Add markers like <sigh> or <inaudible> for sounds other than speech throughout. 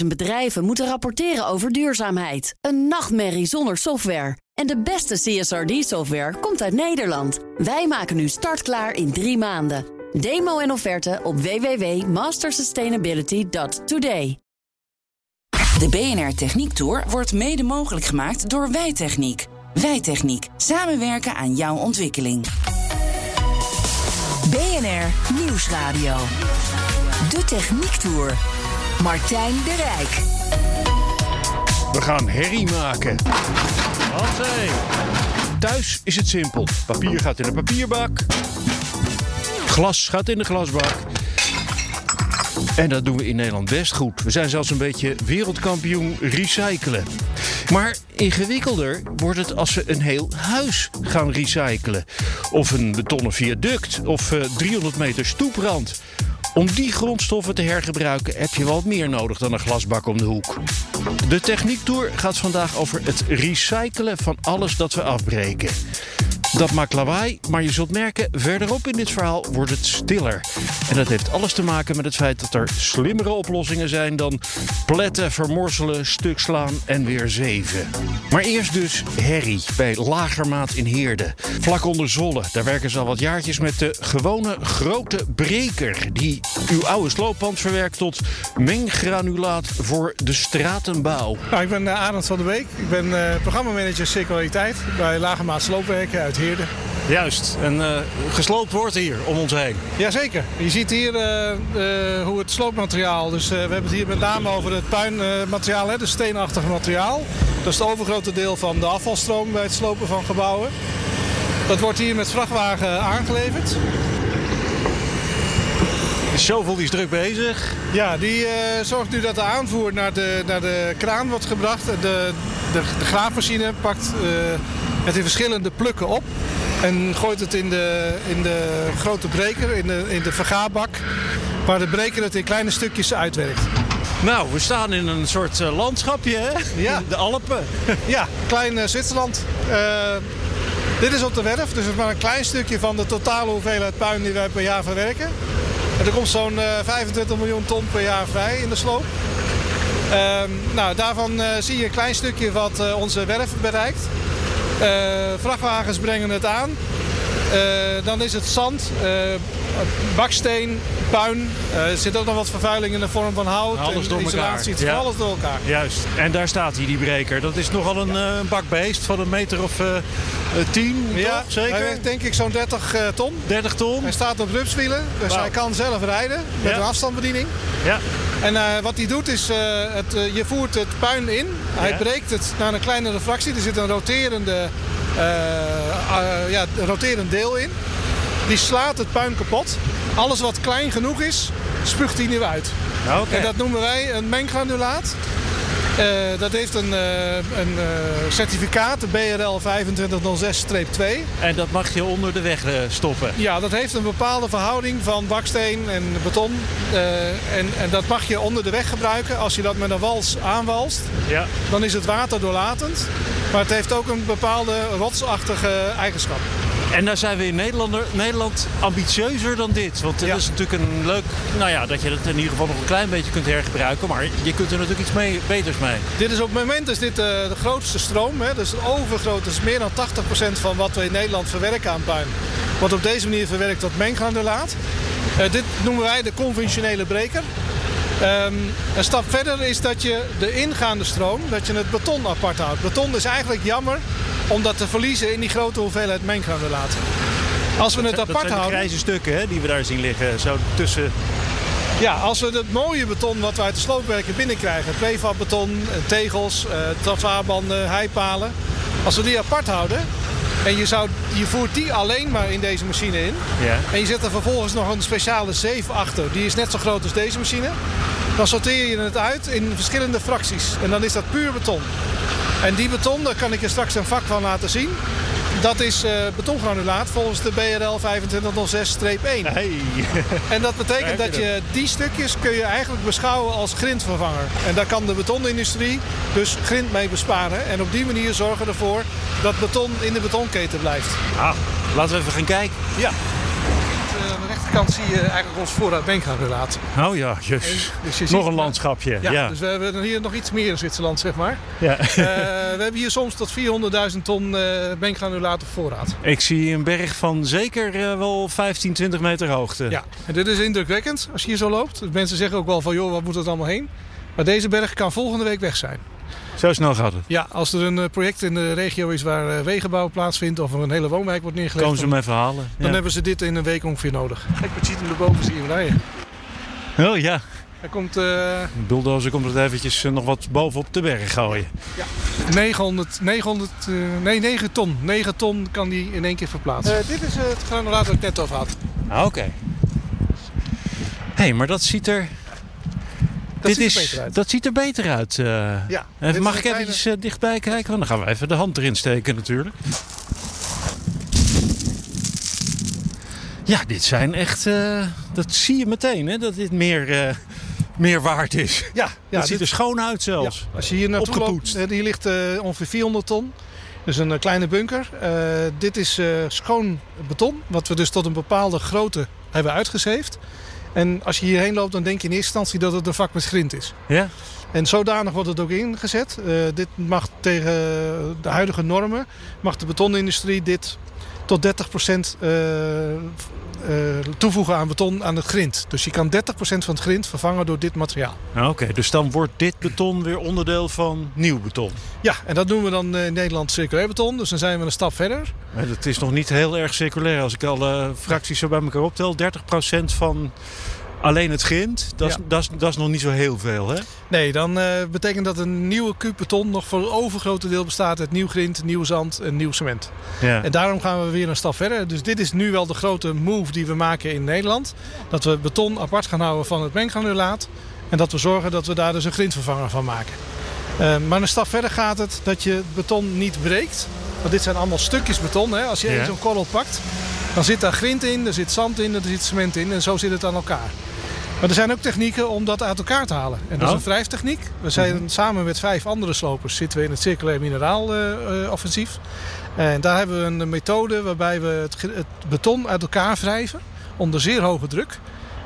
250.000 bedrijven moeten rapporteren over duurzaamheid. Een nachtmerrie zonder software. En de beste CSRD-software komt uit Nederland. Wij maken nu startklaar in drie maanden. Demo en offerte op www.mastersustainability.today. De BNR Techniek Tour wordt mede mogelijk gemaakt door Wijtechniek. Wijtechniek. Samenwerken aan jouw ontwikkeling. BNR Nieuwsradio. De Techniek Tour. Martijn de Rijk. We gaan herrie maken. Hansé. Thuis is het simpel. Papier gaat in de papierbak. Glas gaat in de glasbak. En dat doen we in Nederland best goed. We zijn zelfs een beetje wereldkampioen recyclen. Maar ingewikkelder wordt het als we een heel huis gaan recyclen. Of een betonnen viaduct of uh, 300 meter stoeprand. Om die grondstoffen te hergebruiken heb je wat meer nodig dan een glasbak om de hoek. De Techniektour gaat vandaag over het recyclen van alles dat we afbreken. Dat maakt lawaai, maar je zult merken, verderop in dit verhaal wordt het stiller. En dat heeft alles te maken met het feit dat er slimmere oplossingen zijn dan pletten, vermorzelen, stuk slaan en weer zeven. Maar eerst dus herrie bij Lagermaat in Heerde. Vlak onder Zolle, daar werken ze al wat jaartjes met de gewone grote breker... die uw oude slooppand verwerkt tot menggranulaat voor de stratenbouw. Nou, ik ben uh, Arend van der Week. Ik ben uh, programmamanager circulariteit bij Lagermaat Sloopwerken uit Heerde. Juist, en uh, gesloopt wordt hier om ons heen. Jazeker. Je ziet hier uh, uh, hoe het sloopmateriaal, dus we hebben het hier met name over het puinmateriaal, het steenachtige materiaal. Dat is het overgrote deel van de afvalstroom bij het slopen van gebouwen. Dat wordt hier met vrachtwagen aangeleverd. De shovel die is druk bezig. Ja, die uh, zorgt nu dat de aanvoer naar de, naar de kraan wordt gebracht. De, de, de graafmachine pakt uh, het in verschillende plukken op. En gooit het in de, in de grote breker, in de, in de vergaarbak. Waar de breker het in kleine stukjes uitwerkt. Nou, we staan in een soort uh, landschapje, hè? Ja. <laughs> De Alpen. <laughs> ja, klein Zwitserland. dit is op de werf, dus het is maar een klein stukje van de totale hoeveelheid puin die wij per jaar verwerken. Er komt zo'n uh, 25 miljoen ton per jaar vrij in de sloop. Uh, nou, daarvan uh, zie je een klein stukje wat uh, onze werf bereikt. vrachtwagens brengen het aan. Dan is het zand, baksteen, puin. er zit ook nog wat vervuiling in de vorm van hout. Alles door. Het ja. alles door elkaar. Juist. En daar staat hij, die breker. Dat is nogal een ja. bakbeest van een meter of tien, ja, toch? Zeker? Hij weegt denk ik zo'n 30 uh, ton. 30 ton. Hij staat op rupswielen, dus wow. hij kan zelf rijden met ja. een afstandsbediening. Ja. En uh, wat hij doet is, uh, het, je voert het puin in. Hij breekt het naar een kleinere fractie. Er zit een roterende, ja, roterend deel in. Die slaat het puin kapot. Alles wat klein genoeg is, spuugt hij nu uit. Okay. En dat noemen wij een menggranulaat. Uh, dat heeft een, uh, een uh, certificaat, de BRL 2506-2. En dat mag je onder de weg stoppen? Ja, dat heeft een bepaalde verhouding van baksteen en beton. En, en, dat mag je onder de weg gebruiken. Als je dat met een wals aanwalst, ja. dan is het waterdoorlatend. Maar het heeft ook een bepaalde rotsachtige eigenschap. En daar zijn we in Nederland, Nederland ambitieuzer dan dit. Want het ja. is natuurlijk een leuk... Nou ja, dat je het in ieder geval nog een klein beetje kunt hergebruiken. Maar je kunt er natuurlijk iets mee, beters mee. Dit is op het moment is dit uh, de grootste stroom. Hè? Dus overgroot. Dus meer dan 80% van wat we in Nederland verwerken aan puin. Wordt op deze manier verwerkt tot menggranulaat. Uh, dit noemen wij de conventionele breker. Um, een stap verder is dat je de ingaande stroom, dat je het beton apart houdt. Beton is eigenlijk jammer om dat te verliezen in die grote hoeveelheid menggranulaat. Als we het dat apart zijn de houden... grijze stukken hè, die we daar zien liggen, zo tussen... Ja, als we het mooie beton wat we uit de sloopwerken binnenkrijgen, prefabbeton, tegels, uh, travaarbanden, heipalen. Als we die apart houden en je, zou, je voert die alleen maar in deze machine in. Ja. En je zet er vervolgens nog een speciale zeef achter. Die is net zo groot als deze machine. Dan sorteer je het uit in verschillende fracties. En dan is dat puur beton. En die beton, daar kan ik je straks een vak van laten zien. Dat is uh, betongranulaat volgens de BRL 2506-1. Hey. En dat betekent dat je die stukjes kun je eigenlijk beschouwen als grindvervanger. En daar kan de betonindustrie dus grind mee besparen. En op die manier zorgen ervoor dat beton in de betonketen blijft. Ah, laten we even gaan kijken. Ja. Uh, kant zie je eigenlijk ons voorraad bankgranulaat. Oh ja, jezus. Dus Nog een landschapje. Ja, Ja, dus we hebben hier nog iets meer in Zwitserland, zeg maar. ja. Eh, we hebben hier soms tot 400.000 ton bankgranulaat op voorraad. Ik zie een berg van zeker eh, wel 15, 20 meter hoogte. Ja, en dit is indrukwekkend als je hier zo loopt. Mensen zeggen ook wel van, joh, wat moet het allemaal heen? Maar deze berg kan volgende week weg zijn. Zo snel gaat het. Ja, als er een eh, project in de regio is waar eh, wegenbouw plaatsvindt of er een hele woonwijk wordt neergelegd, Komen ze dan, hem even halen. dan Ja. hebben ze dit in een week ongeveer nodig. Kijk, wat ziet hem erboven zie je hem rijden. Oh ja, Hij komt eh, de bulldozer komt het eventjes nog wat bovenop de berg gooien. 900, 900 eh, nee 9 ton. 9 ton kan die in één keer verplaatsen. Eh, dit is het granulaat dat ik net over had. Ah, Oké. Hé, hey, maar dat ziet er... Dat dit ziet er is, beter uit. dat ziet er beter uit. eh. Ja, Even, mag ik kleine- eventjes eh, dichtbij kijken? Want dan gaan we even de hand erin steken natuurlijk. Ja, dit zijn echt... eh, dat zie je meteen, hè? Dat dit meer, meer waard is. Ja, ja dat ziet er schoon uit zelfs. Ja, als je hier naartoe Opgepoetst. loopt, hier ligt ongeveer 400 ton. Dus een kleine bunker. Dit is schoon beton, wat we dus tot een bepaalde grootte hebben uitgezeefd. En als je hierheen loopt, dan denk je in eerste instantie dat het een vak met grind is. Ja? En zodanig wordt het ook ingezet. Eh, dit mag tegen de huidige normen, mag de betonindustrie dit tot 30% eh, eh, toevoegen aan beton aan het grind. Dus je kan 30% van het grind vervangen door dit materiaal. Nou, Oké, dus dan wordt dit beton weer onderdeel van nieuw beton. Ja, en dat noemen we dan eh, in Nederland circulair beton. Dus dan zijn we een stap verder. Maar Het is nog niet heel erg circulair. Als ik alle fracties zo bij elkaar optel, 30% van alleen het grind, dat is, Ja. nog niet zo heel veel, hè? Nee, dan eh, betekent dat een nieuwe kuub beton nog voor het overgrote deel bestaat uit nieuw grind, nieuw zand en nieuw cement. Ja. En daarom gaan we weer een stap verder. Dus dit is nu wel de grote move die we maken in Nederland. Dat we beton apart gaan houden van het menggranulaat. En dat we zorgen dat we daar dus een grindvervanger van maken. Eh, maar een stap verder gaat het dat je het beton niet breekt. Want dit zijn allemaal stukjes beton. Hè? Als je Ja. zo'n korrel pakt, dan zit daar grind in, er zit zand in, er zit cement in. En zo zit het aan elkaar. Maar er zijn ook technieken om dat uit elkaar te halen. En dat is Oh. een wrijftechniek. We zijn samen met vijf andere slopers zitten we in het circulair mineraal eh, eh, offensief. En daar hebben we een methode waarbij we het, het beton uit elkaar wrijven onder zeer hoge druk.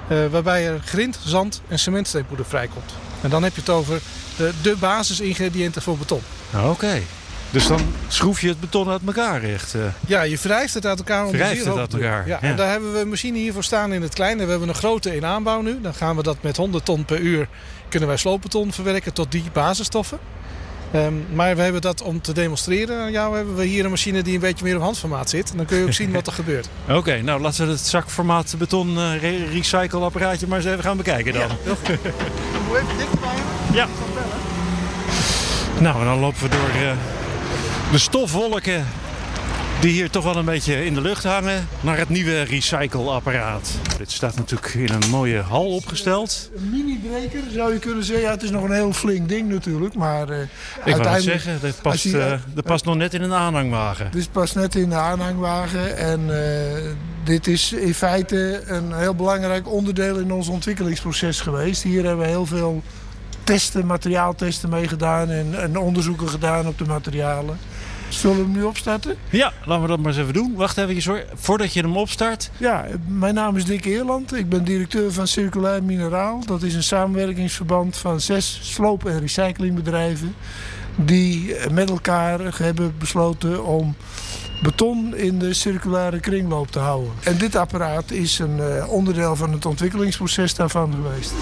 eh, waarbij er grind, zand en cementsteenpoeder vrijkomt. En dan heb je het over de, de basisingrediënten voor beton. Ah, Oké. Dus dan schroef je het beton uit elkaar echt. eh. Ja, je wrijft het uit elkaar onder Wrijft het uit elkaar, Ja, ja. En daar hebben we een machine hiervoor staan in het kleine. We hebben een grote in aanbouw nu. Dan gaan we dat met 100 ton per uur kunnen wij sloopbeton verwerken tot die basisstoffen. Ehm, maar we hebben dat om te demonstreren. aan jou hebben we hier een machine die een beetje meer op handformaat zit. En dan kun je ook zien wat er <laughs> gebeurt. Oké, nou laten we het zakformaat beton eh, re- recycleapparaatje maar eens even gaan bekijken dan. <laughs> Moet even Ja. Nou, en dan lopen we door eh, de stofwolken die hier toch wel een beetje in de lucht hangen naar het nieuwe recycleapparaat. Dit staat natuurlijk in een mooie hal opgesteld. Een mini-breker zou je kunnen zeggen. Ja, het is nog een heel flink ding natuurlijk. Maar eh, Ik wou zeggen, dat past, je- eh, dat past nog net in een aanhangwagen. Dit is pas net in de aanhangwagen. En eh, dit is in feite een heel belangrijk onderdeel in ons ontwikkelingsproces geweest. Hier hebben we heel veel testen, materiaaltesten mee gedaan. En, en onderzoeken gedaan op de materialen. Zullen we hem nu opstarten? Ja, laten we dat maar eens even doen. Wacht even hoor. Voordat je hem opstart. Ja, mijn naam is Dick Eerland. Ik ben directeur van Circulair Mineraal. Dat is een samenwerkingsverband van zes sloop- en recyclingbedrijven. Die met elkaar hebben besloten om beton in de circulaire kringloop te houden. En dit apparaat is een eh, onderdeel van het ontwikkelingsproces daarvan geweest.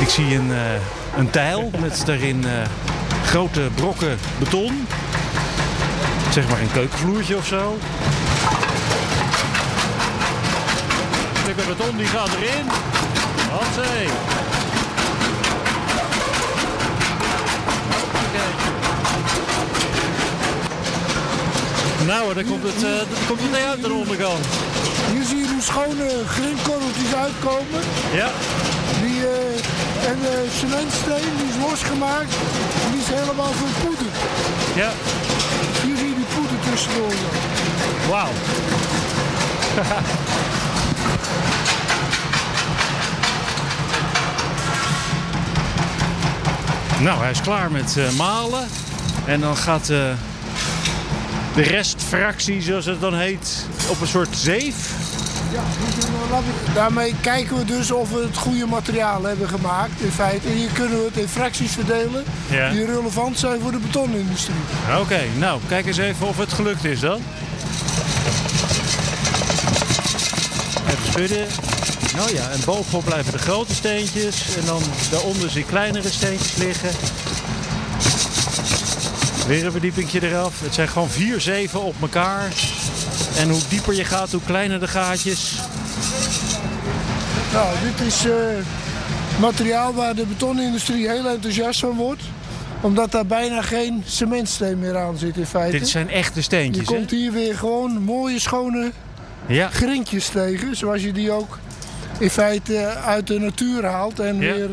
Ik zie een, eh, een tijl met daarin eh, grote brokken beton. Zeg maar een keukenvloertje of zo. Stukken beton die gaat erin. Hatsé. Nou, daar komt het, eh daar komt het mee uit aan de onderkant. Hier zie je hoe schone grindkorreltjes uitkomen. Ja, Die, eh, en de cementsteen die is losgemaakt. Die is helemaal verpoederd. ja. Hier zie je die poeder tussendoor. Wauw. <laughs> nou, hij is klaar met eh, malen. En dan gaat eh, de restfractie, zoals het dan heet, op een soort zeef. Ja, daarmee kijken we dus of we het goede materiaal hebben gemaakt in feite. En hier kunnen we het in fracties verdelen Ja. die relevant zijn voor de betonindustrie. Oké, nou kijk eens even of het gelukt is dan. Even schudden. Nou ja, en bovenop blijven de grote steentjes. En dan daaronder zie kleinere steentjes liggen. Weer een verdiepingje eraf. Het zijn gewoon vier zeven op elkaar. En hoe dieper je gaat, hoe kleiner de gaatjes. Nou, dit is eh, materiaal waar de betonindustrie heel enthousiast van wordt. Omdat daar bijna geen cementsteen meer aan zit in feite. Dit zijn echte Je steentjes, hè? komt hier weer gewoon mooie schone Ja, grintjes tegen. Zoals je die ook in feite uit de natuur haalt. En, Ja. weer,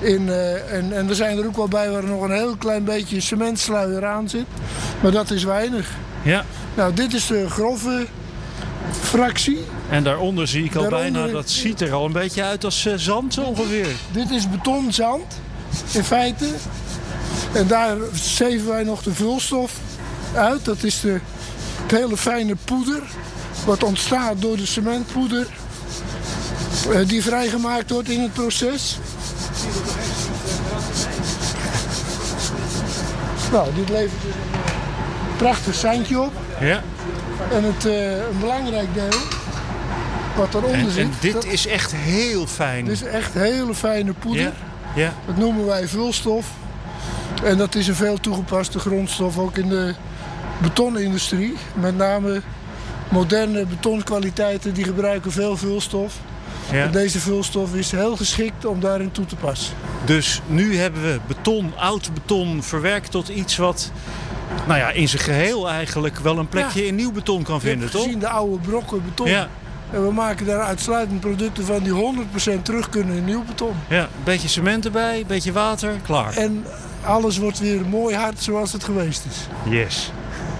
eh, in, eh, en, en er zijn er ook wel bij waar er nog een heel klein beetje cementsluier aan zit. Maar dat is weinig. ja. Nou, dit is de grove fractie. En daaronder zie ik al Daaronder- bijna, dat ziet er al een beetje uit als eh, zand ongeveer. Dit is betonzand, in feite. En daar zeven wij nog de vulstof uit. Dat is de, het hele fijne poeder. Wat ontstaat door de cementpoeder. eh, Die vrijgemaakt wordt in het proces. Nou, dit levert dus een prachtig zandje op. Ja. En het, eh, een belangrijk deel, wat eronder En, zit, en dit dat, is echt heel fijn. dit is echt hele fijne poeder. ja. Ja. Dat noemen wij vulstof. En dat is een veel toegepaste grondstof ook in de betonindustrie. Met name moderne betonkwaliteiten die gebruiken veel vulstof. Ja. En deze vulstof is heel geschikt om daarin toe te passen. Dus nu hebben we beton, oud beton, verwerkt tot iets wat nou ja, in zijn geheel eigenlijk wel een plekje in nieuw beton kan vinden, toch? gezien de oude brokken beton. Ja, En we maken daar uitsluitend producten van die 100% terug kunnen in nieuw beton. ja, een beetje cement erbij, een beetje water, klaar. En alles wordt weer mooi hard zoals het geweest is. Yes.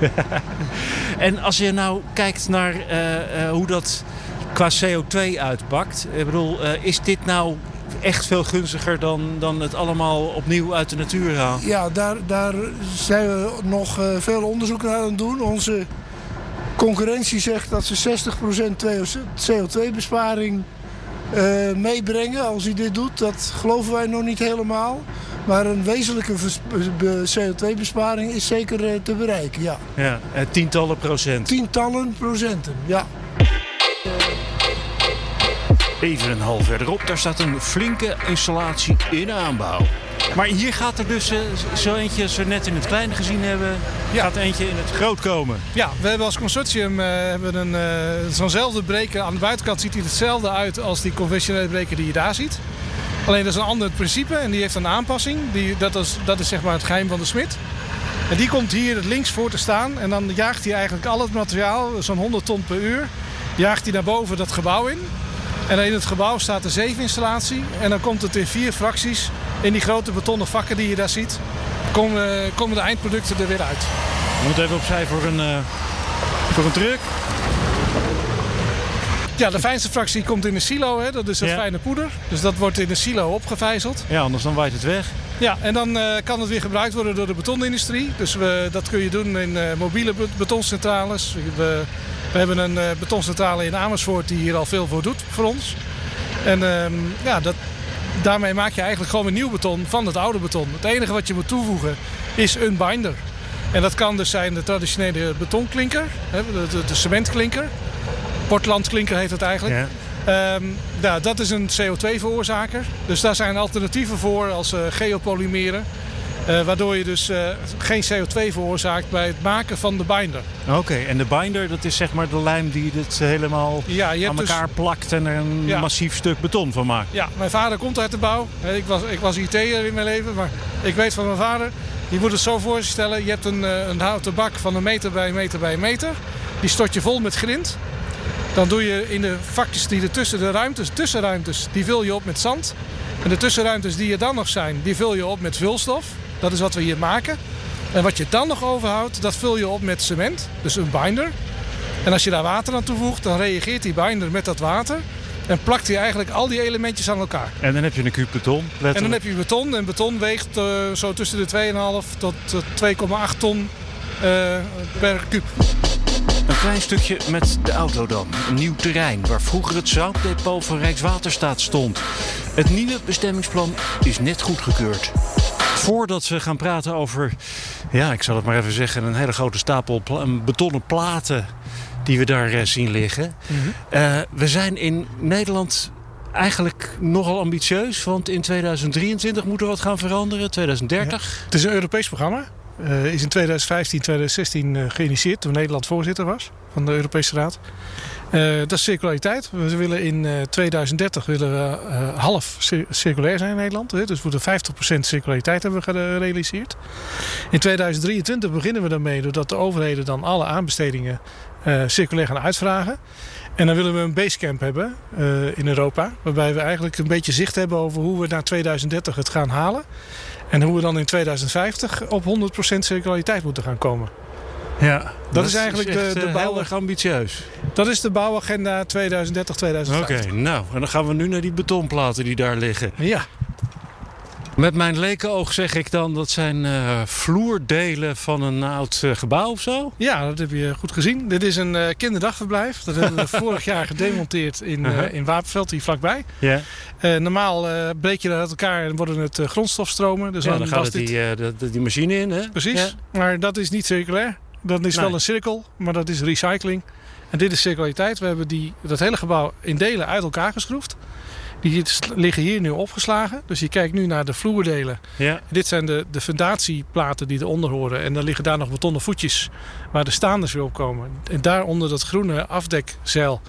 <laughs> en als je nou kijkt naar eh, eh, hoe dat qua CO2 uitpakt. Ik bedoel, eh, is dit nou echt veel gunstiger dan, dan het allemaal opnieuw uit de natuur halen? Ja, daar, daar zijn we nog eh, veel onderzoek naar aan het doen. Onze concurrentie zegt dat ze 60% CO2-besparing eh, meebrengen als hij dit doet. Dat geloven wij nog niet helemaal. Maar een wezenlijke vers- be- CO2-besparing is zeker eh, te bereiken, ja. Ja, tientallen procent. Tientallen procenten, ja. Even een half verderop, daar staat een flinke installatie in aanbouw. Maar hier gaat er dus eh, zo eentje, als we net in het kleine gezien hebben, gaat eentje in het groot komen. Ja, we hebben als consortium eh, hebben een, eh, zo'nzelfde breker. Aan de buitenkant ziet hij hetzelfde uit als die conventionele breker die je daar ziet. Alleen dat is een ander principe en die heeft een aanpassing. Die, dat, is, dat is zeg maar het geheim van de smid. En die komt hier links voor te staan en dan jaagt hij eigenlijk al het materiaal, zo'n 100 ton per uur, jaagt hij naar boven dat gebouw in. En in het gebouw staat de zeefinstallatie en dan komt het in vier fracties in die grote betonnen vakken die je daar ziet. Komen, komen de eindproducten er weer uit. We moeten even opzij voor een, eh, voor een truck. Ja, de fijnste fractie komt in de silo, hè? dat is het Ja. fijne poeder. Dus dat wordt in de silo opgevijzeld. Ja, anders dan waait het weg. Ja, en dan eh, kan het weer gebruikt worden door de betonindustrie. Dus we, dat kun je doen in eh, mobiele be- betoncentrales. We, we hebben een eh, betoncentrale in Amersfoort die hier al veel voor doet voor ons. En ehm, ja, dat, daarmee maak je eigenlijk gewoon een nieuw beton van het oude beton. Het enige wat je moet toevoegen is een binder. En dat kan dus zijn de traditionele betonklinker, de, de cementklinker. Portlandklinker heet het eigenlijk. Ja. Ehm, ja, dat is een CO2-veroorzaker. Dus daar zijn alternatieven voor als eh, geopolymeren. Eh, waardoor je dus eh, geen CO2 veroorzaakt bij het maken van de binder. Oké, en de binder, dat is zeg maar de lijm die dit helemaal Ja, aan hebt elkaar plakt en er een Ja. massief stuk beton van maakt. dus, ja, mijn vader komt uit de bouw. Ik was, ik was IT'er in mijn leven, maar ik weet van mijn vader. Je moet het zo voorstellen, je hebt een, een houten bak van een meter bij een meter bij een meter. Die stort je vol met grind. Dan doe je in de vakjes die er tussen de ruimtes, tussenruimtes, die vul je op met zand. En de tussenruimtes die er dan nog zijn, die vul je op met vulstof. Dat is wat we hier maken. En wat je dan nog overhoudt, dat vul je op met cement, dus een binder. En als je daar water aan toevoegt, dan reageert die binder met dat water. En plakt hij eigenlijk al die elementjes aan elkaar. En dan heb je een kuub beton, letterlijk. En dan heb je beton. En beton weegt eh, zo tussen de 2,5 tot eh, 2,8 ton eh, per kuub. Een klein stukje met de auto dan. Een nieuw terrein waar vroeger het zoutdepot van Rijkswaterstaat stond. Het nieuwe bestemmingsplan is net goedgekeurd. Voordat we gaan praten over, ja, ik zal het maar even zeggen, een hele grote stapel pla- betonnen platen die we daar eh, zien liggen. Eh, we zijn in Nederland eigenlijk nogal ambitieus, want in 2023 moet er wat gaan veranderen, 2030. Het is een Europees programma. Eh is in 2015, 2016 eh, geïnitieerd toen Nederland voorzitter was van de Europese Raad. Eh, dat is circulariteit. We willen in eh, 2030 willen we, half cir- circulair zijn in Nederland. Hè. Dus we moeten 50% circulariteit hebben gerealiseerd. In 2023 beginnen we daarmee doordat de overheden dan alle aanbestedingen circulair gaan uitvragen. En dan willen we een basecamp hebben in Europa. Waarbij we eigenlijk een beetje zicht hebben over hoe we naar 2030 het gaan halen. En hoe we dan in 2050 op 100% circulariteit moeten gaan komen. Ja, dat is eigenlijk de- echt, de eh, bouw- heel erg ambitieus. Dat is de bouwagenda Oké, 2030-2050. nou, en dan gaan we nu naar die betonplaten die daar liggen. Ja, Met mijn lekenoog zeg ik dan dat zijn eh, vloerdelen van een oud eh, gebouw of zo. ja, dat heb je goed gezien. Dit is een eh, kinderdagverblijf. Dat hebben we <laughs> vorig jaar gedemonteerd in, Uh-huh. in Wapenveld, hier vlakbij. Ja, normaal breek je dat uit elkaar en worden het grondstofstromen. Dus ja dan, dan gaat het dit- die, de- de- die machine in, hè? Precies. Ja. Maar dat is niet circulair. Dat is Nee. wel een cirkel, maar dat is recycling. En dit is circulariteit. We hebben die, dat hele gebouw in delen uit elkaar geschroefd. Die liggen hier nu opgeslagen. Dus je kijkt nu naar de vloerdelen. Ja. Dit zijn de, de fundatieplaten die eronder horen. En dan liggen daar nog betonnen voetjes waar de staanders weer op komen. En daaronder dat groene afdekzeil.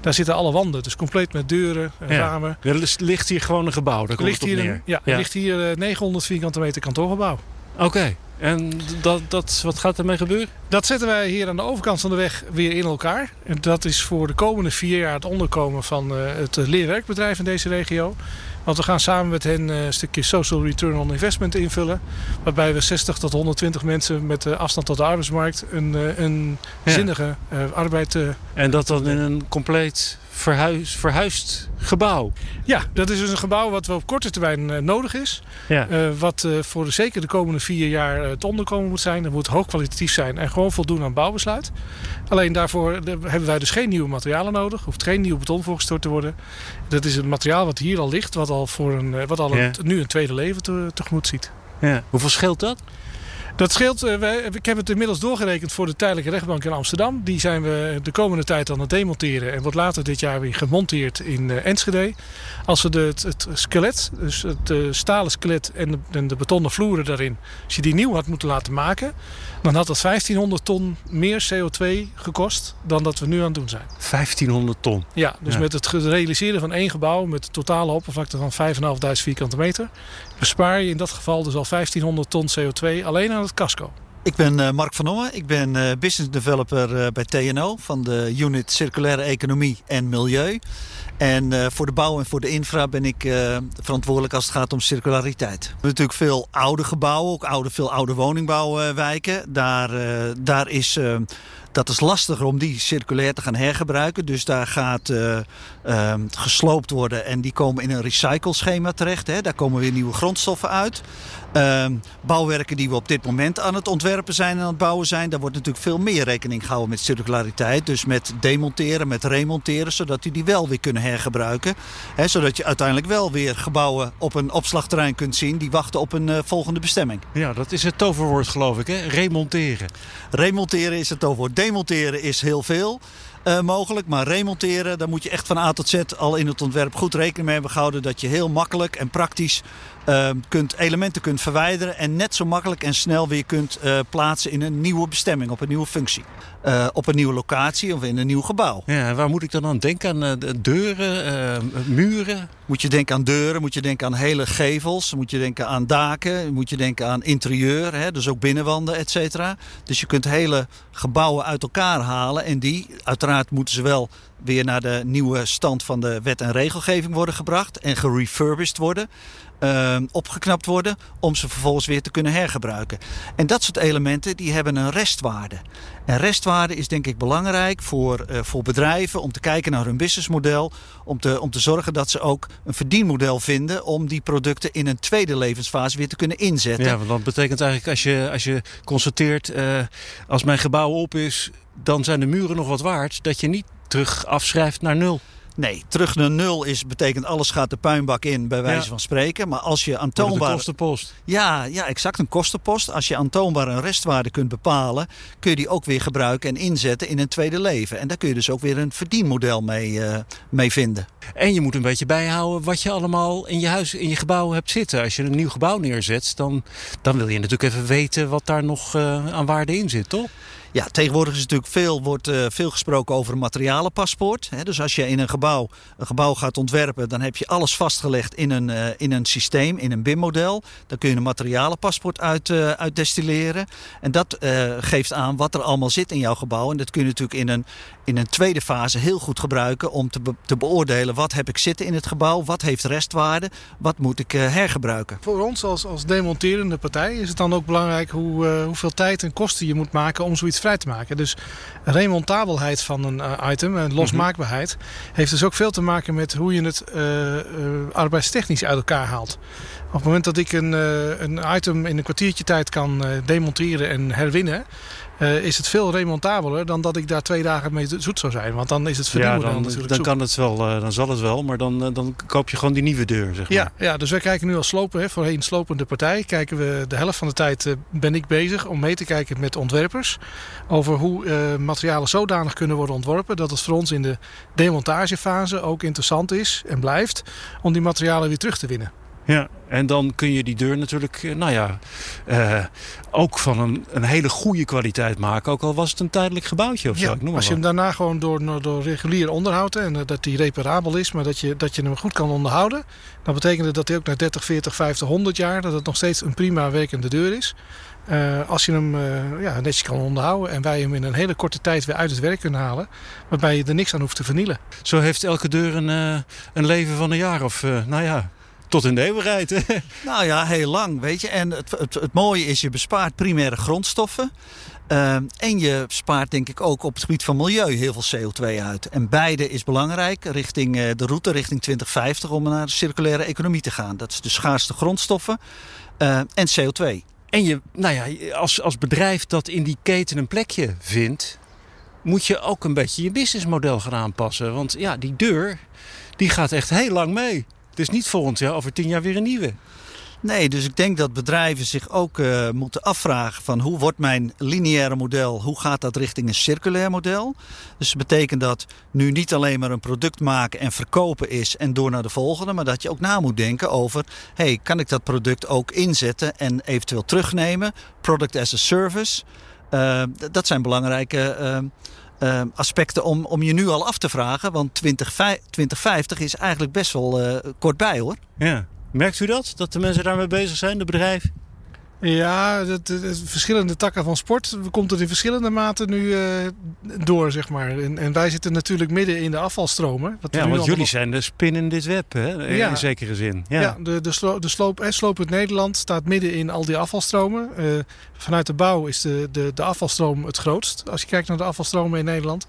Daar zitten alle wanden. Dus compleet met deuren, en Ja. ramen. Er ligt hier gewoon een gebouw, daar komt ligt het op hier, neer. een, ja, ligt hier eh, 900 vierkante meter kantoorgebouw. Oké, en dat, dat, wat gaat ermee gebeuren? Dat zetten wij hier aan de overkant van de weg weer in elkaar. En dat is voor de komende vier jaar het onderkomen van eh, het leerwerkbedrijf in deze regio. Want we gaan samen met hen eh, een stukje social return on investment invullen. Waarbij we 60 tot 120 mensen met afstand tot de arbeidsmarkt een, eh, een zinnige arbeid. eh, En dat dan in een compleet verhuis, verhuisd gebouw. ja, dat is dus een gebouw wat wel op korte termijn eh, nodig is. Ja. Eh, wat eh, voor de, zeker de komende vier jaar het onderkomen moet zijn. Dat moet hoogkwalitatief zijn en gewoon voldoen aan bouwbesluit. Alleen daarvoor hebben wij dus geen nieuwe materialen nodig. Hoeft geen nieuw beton voor gestort te worden. Dat is het materiaal wat hier al ligt. Wat al, voor een, wat al Ja. een, nu een tweede leven te, tegemoet ziet. ja. Hoeveel scheelt dat? Dat scheelt, eh, ik heb het inmiddels doorgerekend voor de tijdelijke rechtbank in Amsterdam. Die zijn we de komende tijd aan het demonteren. En wordt later dit jaar weer gemonteerd in eh, Enschede. Als we de, het, het skelet, dus het eh, stalen skelet en de, en de betonnen vloeren daarin. Als je die nieuw had moeten laten maken. Dan had dat 1500 ton meer CO2 gekost dan dat we nu aan het doen zijn. 1500 ton. Ja, dus Ja. met het realiseren van één gebouw met een totale oppervlakte van 5.500 vierkante meter. Bespaar je in dat geval dus al 1500 ton CO2 alleen aan het casco. Ik ben eh, Mark van Ommen. Ik ben eh, business developer eh, bij TNO van de unit Circulaire Economie en Milieu. En eh, voor de bouw en voor de infra ben ik eh, verantwoordelijk als het gaat om circulariteit. We hebben natuurlijk veel oude gebouwen, ook oude, veel oude woningbouwwijken. Daar, eh, daar is... dat is lastiger om die circulair te gaan hergebruiken. Dus daar gaat eh, ehm, gesloopt worden en die komen in een recycleschema terecht. Hè. Daar komen weer nieuwe grondstoffen uit. Ehm, bouwwerken die we op dit moment aan het ontwerpen zijn en aan het bouwen zijn, daar wordt natuurlijk veel meer rekening gehouden met circulariteit. Dus met demonteren, met remonteren, zodat die die wel weer kunnen hergebruiken. Hè, zodat je uiteindelijk wel weer gebouwen op een opslagterrein kunt zien die wachten op een eh, volgende bestemming. Ja, dat is het toverwoord geloof ik, hè? Remonteren. Remonteren is het over. Demonteren is heel veel eh, mogelijk. Maar remonteren, daar moet je echt van A tot Z al in het ontwerp goed rekening mee hebben gehouden. Dat je heel makkelijk en praktisch eh, kunt, elementen kunt verwijderen. En net zo makkelijk en snel weer kunt eh, plaatsen in een nieuwe bestemming, op een nieuwe functie. Eh, op een nieuwe locatie of in een nieuw gebouw. Ja, waar moet ik dan aan denken? Aan eh, de deuren, muren? Moet je denken aan deuren, moet je denken aan hele gevels, moet je denken aan daken, moet je denken aan interieur, hè, dus ook binnenwanden, et cetera. Dus je kunt hele gebouwen uit elkaar halen en die, uiteraard moeten ze wel weer naar de nieuwe stand van de wet en regelgeving worden gebracht en gerefurbished worden. Ehm, opgeknapt worden om ze vervolgens weer te kunnen hergebruiken. En dat soort elementen die hebben een restwaarde. En restwaarde is denk ik belangrijk voor, uh, voor bedrijven om te kijken naar hun businessmodel. Om te, om te zorgen dat ze ook een verdienmodel vinden om die producten in een tweede levensfase weer te kunnen inzetten. Ja, want dat betekent eigenlijk als je, als je constateert, uh, als mijn gebouw op is, dan zijn de muren nog wat waard. Dat je niet terug afschrijft naar nul. Nee, terug naar nul is, betekent alles gaat de puinbak in, bij wijze van spreken. Maar als je aantoonbaar... Een kostenpost. Ja, ja, exact, een kostenpost. Als je aantoonbaar een restwaarde kunt bepalen, kun je die ook weer gebruiken en inzetten in een tweede leven. En daar kun je dus ook weer een verdienmodel mee, uh, mee vinden. En je moet een beetje bijhouden wat je allemaal in je huis, in je gebouw hebt zitten. Als je een nieuw gebouw neerzet, dan, dan wil je natuurlijk even weten wat daar nog uh, aan waarde in zit, toch? Ja, tegenwoordig is natuurlijk veel, wordt, uh, veel gesproken over een materialenpaspoort. Dus als je in een gebouw, een gebouw gaat ontwerpen, dan heb je alles vastgelegd in een, uh, in een systeem, in een BIM-model. Dan kun je een materialenpaspoort uit, uh, destilleren. En dat geeft aan wat er allemaal zit in jouw gebouw. En dat kun je natuurlijk in een, in een tweede fase heel goed gebruiken om te, te beoordelen wat heb ik zitten in het gebouw, wat heeft restwaarde, wat moet ik hergebruiken. Voor ons als, als demonterende partij is het dan ook belangrijk hoe, hoeveel tijd en kosten je moet maken om zoiets vrij te maken. Dus remontabelheid van een uh, item en losmaakbaarheid heeft dus ook veel te maken met hoe je het uh, uh, arbeidstechnisch uit elkaar haalt. Op het moment dat ik een, een item in een kwartiertje tijd kan demonteren en herwinnen, uh, is het veel remontabeler dan dat ik daar twee dagen mee zoet zou zijn. Want dan is het verdienmodel ja, dan, natuurlijk dan zoek. kan het wel, uh, dan zal het wel, maar dan, uh, dan koop je gewoon die nieuwe deur, zeg maar. Ja, ja dus wij kijken nu als slopen, hè, voorheen slopende partij, kijken we de helft van de tijd ben ik bezig om mee te kijken met ontwerpers over hoe materialen zodanig kunnen worden ontworpen dat het voor ons in de demontagefase ook interessant is en blijft om die materialen weer terug te winnen. Ja, en dan kun je die deur natuurlijk, nou ja, uh, ook van een, een hele goede kwaliteit maken. Ook al was het een tijdelijk gebouwtje of ja, zo. Ik noem als je hem daarna gewoon door, door regulier onderhoudt en uh, dat die reparabel is, maar dat je, dat je hem goed kan onderhouden. Dan betekent dat hij ook na 30, 40, 50, 100 jaar, dat het nog steeds een prima werkende deur is. Uh, als je hem ja, netjes kan onderhouden en wij hem in een hele korte tijd weer uit het werk kunnen halen, waarbij je er niks aan hoeft te vernielen. Zo heeft elke deur een, een leven van een jaar of, nou ja, tot in de eeuwigheid. <laughs> nou ja, heel lang, weet je. En het, het, het mooie is, je bespaart primaire grondstoffen. Uh, en je spaart denk ik ook op het gebied van milieu heel veel CO2 uit. En beide is belangrijk richting uh, de route richting 2050 om naar de circulaire economie te gaan. Dat is de schaarste grondstoffen uh, en CO2. En je, nou ja, als, als bedrijf dat in die keten een plekje vindt, moet je ook een beetje je businessmodel gaan aanpassen. Want ja, die deur, die gaat echt heel lang mee. Het is niet volgend jaar over tien jaar weer een nieuwe. Nee, dus ik denk dat bedrijven zich ook uh, moeten afvragen van hoe wordt mijn lineaire model, hoe gaat dat richting een circulair model? Dus dat betekent dat nu niet alleen maar een product maken en verkopen is en door naar de volgende, maar dat je ook na moet denken over, hey, kan ik dat product ook inzetten en eventueel terugnemen? Product as a service. Uh, dat zijn belangrijke uh, uh, aspecten om, om je nu al af te vragen. Want 20, 2050 is eigenlijk best wel uh, kort bij hoor. Ja. Merkt u dat? Dat de mensen daarmee bezig zijn, de bedrijf? Ja, het, het, verschillende takken van sport komt het in verschillende maten nu uh, door, zeg maar. En, en, wij zitten natuurlijk midden in de afvalstromen. Wat ja, want jullie zijn de spin in dit web, hè? In, ja. zekere zin. Ja, ja de, de, slo de sloop, en sloop uit Nederland staat midden in al die afvalstromen. Uh, vanuit de bouw is de, de, de afvalstroom het grootst. Als je kijkt naar de afvalstromen in Nederland.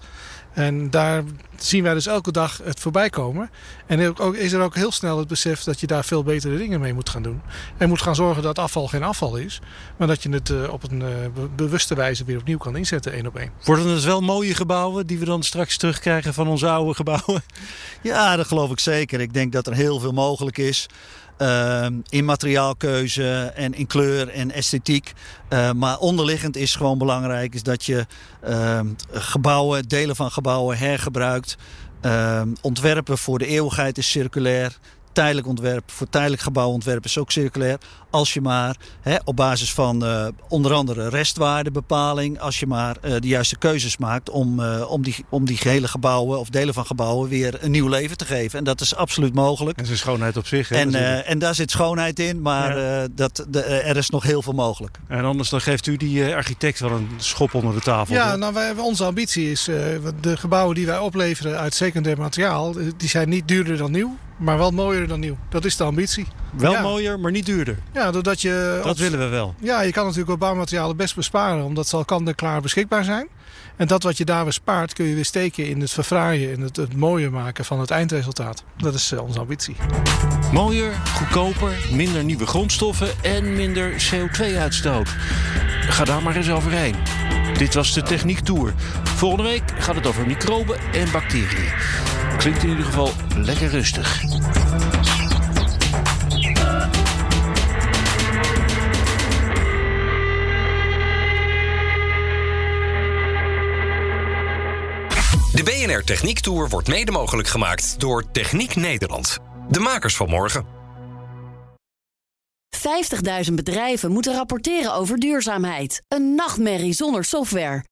En daar zien wij dus elke dag het voorbij komen. En ook, is er ook heel snel het besef dat je daar veel betere dingen mee moet gaan doen. En moet gaan zorgen dat afval geen afval is. Maar dat je het uh, op een uh, bewuste wijze weer opnieuw kan inzetten, één op één. Worden het wel mooie gebouwen die we dan straks terugkrijgen van onze oude gebouwen? <laughs> Ja, dat geloof ik zeker. Ik denk dat er heel veel mogelijk is. Uh, in materiaalkeuze en in kleur en esthetiek. Uh, maar onderliggend is gewoon belangrijk is dat je uh, gebouwen, delen van gebouwen hergebruikt. ontwerpen voor de eeuwigheid is circulair. Tijdelijk ontwerp, voor tijdelijk gebouwontwerp is ook circulair. Als je maar hè, op basis van uh, onder andere restwaardebepaling, als je maar uh, de juiste keuzes maakt om, uh, om, die, om die gehele gebouwen of delen van gebouwen weer een nieuw leven te geven. En dat is absoluut mogelijk. En zijn schoonheid op zich. Hè, en, en daar zit schoonheid in, maar ja. dat, de, er is nog heel veel mogelijk. En anders dan geeft u die architect wel een schop onder de tafel. Ja, nou, wij, onze ambitie is de gebouwen die wij opleveren uit secundair materiaal, die zijn niet duurder dan nieuw, maar wel mooier dan nieuw. Dat is de ambitie. Wel ja. mooier, maar niet duurder. Ja, doordat je... Dat willen we wel. Ja, je kan natuurlijk op bouwmaterialen best besparen, omdat ze al kant en klaar beschikbaar zijn. En dat wat je daar bespaart kun je weer steken in het verfraaien, in het, het mooier maken van het eindresultaat. Dat is uh, onze ambitie. Mooier, goedkoper, minder nieuwe grondstoffen en minder CO2-uitstoot. Ga daar maar eens overheen. Dit was de Techniek Tour. Volgende week gaat het over microben en bacteriën. Klinkt in ieder geval lekker rustig. De BNR Techniek Tour wordt mede mogelijk gemaakt door Techniek Nederland. De makers van morgen. 50.000 bedrijven moeten rapporteren over duurzaamheid. Een nachtmerrie zonder software.